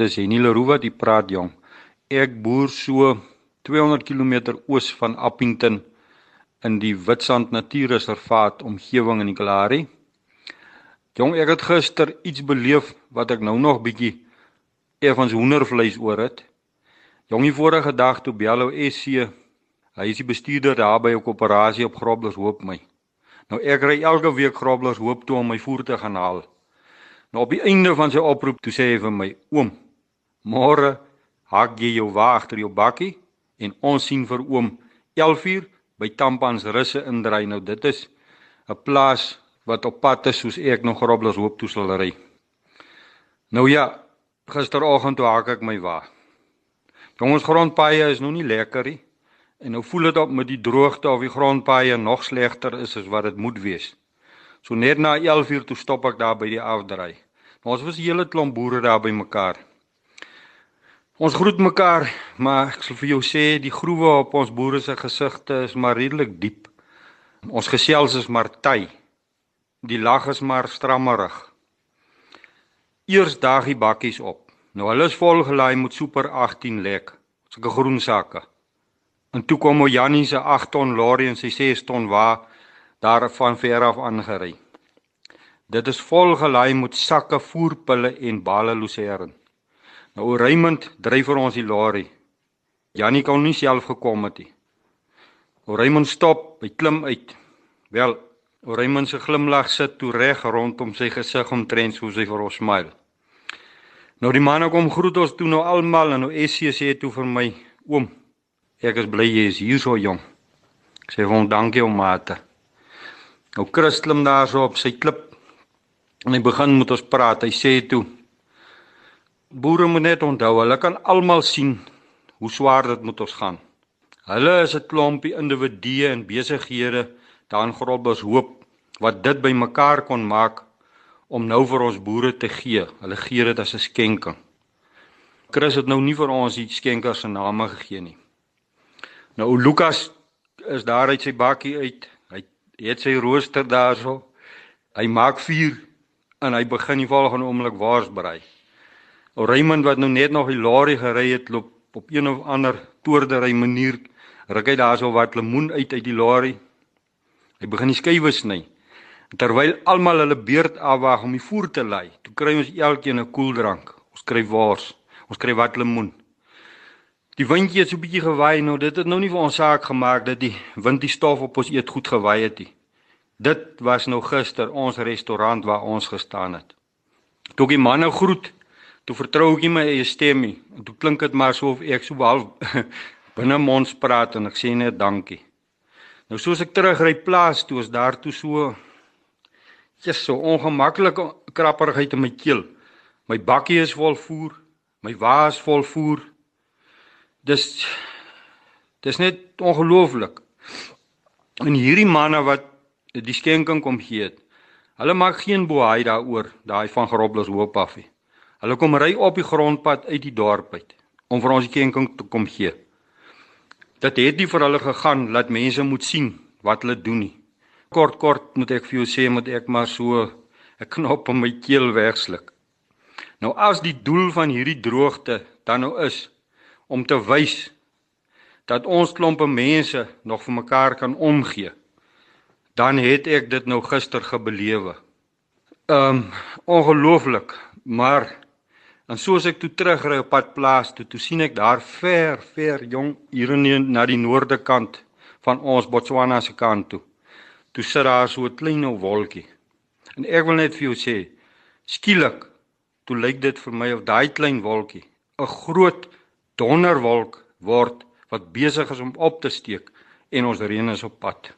Dis Henny Leroux wat hier praat jong. Ek boer so 200 km oos van Appington in die Witstrand Natuurreservaat omgewing in die Kalahari. Jong, ek het gister iets beleef wat ek nou nog bietjie effens hoendervleis oor het. Jong, die vorige dag toe bel ou SC, hy is die bestuurder daar by 'n koöperasie op Groblershoop hoop my. Nou ek ry elke week Groblershoop toe om my voer te gaan haal. Nou op die einde van sy oproep toe sê hy vir my: "Oom, môre hak jy jou wa agter jou bakkie en ons sien vir oom 11uur by Tampans russe indry. Nou dit is 'n plaas wat op pad is soos ek nog Roblers hoop toe sal ry." Nou ja, gisteroggend toe hak ek my wa. Jongens grondpaaie is nog nie lekker nie. En nou voel dit op met die droogte of die grondpaaie nog slegter is as wat dit moet wees. So net na 11uur toe stop ek daar by die afdraai. Nou, ons was 'n hele klomp boere daar by mekaar. Ons groet mekaar, maar ek sal vir jou sê die groewe op ons boere se gesigte is maar redelik diep. Ons gesels is maar ty. Die lag is maar strammerig. Eers daag die bakkies op. Nou hulle is vol gelaai met super 18 lek. Sulke groen sakke. En toe kom o Jannie se 8 ton lorry en sy 6 ton wa daar van ver af aangery. Dit is vol gelaai met sakke voerpille en bale lucerne. Nou Raymond dryf vir ons die lorry. Jannie kon nie self gekom het nie. Raymond stop, hy klim uit. Wel, Raymond se glimlag sit toe reg rondom sy gesig omtrent soos hy vir ons smile. Nou die manne kom groet ons toe nou almal en nou SC sê toe vir my, oom, ek is bly jy is hier so jong. Ek sê vir hom dankie om mate. Nou Chris klim daar so op sy klip en hy begin met ons praat. Hy sê toe: Boere moet net onthou, hulle kan almal sien hoe swaar dit met ons gaan. Hulle is 'n klompie individue en besighede daar in Groblershoop hoop wat dit bymekaar kon maak om nou vir ons boere te gee. Hulle gee dit as 'n skenking. Chris het nou nie vir ons die skenkers se name gegee nie. Nou Lukas is daar uit sy bakkie uit het sy rooster daarso. Hy maak vuur en hy begin die volgende oomblik waars berei. Raymond wat nou net nog die lorry gery het, loop op een of ander toordery manier ruk hy daarso wat lemoen uit uit die lorry. Hy begin die skywe sny. Terwyl almal hulle beurt afwag om die voer te lei, toe kry ons elkeen 'n koeldrank. Ons kry waars, ons kry wat lemoen. Die windjie het so 'n bietjie gewaai nou. Dit het nou nie vir ons saak gemaak dat die wind die stof op ons eet goed gewaai het nie. Dit was nou gister ons restaurant waar ons gestaan het. Toe die manne groet, toe vertrou ek nie my eie stem nie. En toe klink dit maar so of ek so half binne mond praat en ek sê net dankie. Nou soos ek terugry plaas toe is daar toe so ja so ongemaklike krapperigheid in my keel. My bakkie is vol voer, my wa is vol voer dis dis net ongelooflik. En hierdie manne wat die skenking kom gee het. Hulle maak geen boei daaroor, daai van Groblers hoop af nie. Hulle kom ry op die grondpad uit die dorp uit om vir ons die skenking te kom gee. Dit het nie vir hulle gegaan dat mense moet sien wat hulle doen nie. Kort kort moet ek vir jou sê moet ek maar so 'n knop op my keel wegsluk. Nou as die doel van hierdie droogte dan nou is om te wys dat ons klompe mense nog vir mekaar kan omgee. Dan het ek dit nou gister gebelewe. Um ongelooflik, maar en soos ek toe terugry op pad plaas toe, toe sien ek daar ver, ver jong hier in na die noorde kant van ons Botswana se kant toe. Toe sit daar so 'n klein ou wolkie. En ek wil net vir jou sê, skielik toe lyk dit vir my of daai klein wolkie 'n groot donderwolk word wat besig is om op te steek en ons reën is op pad.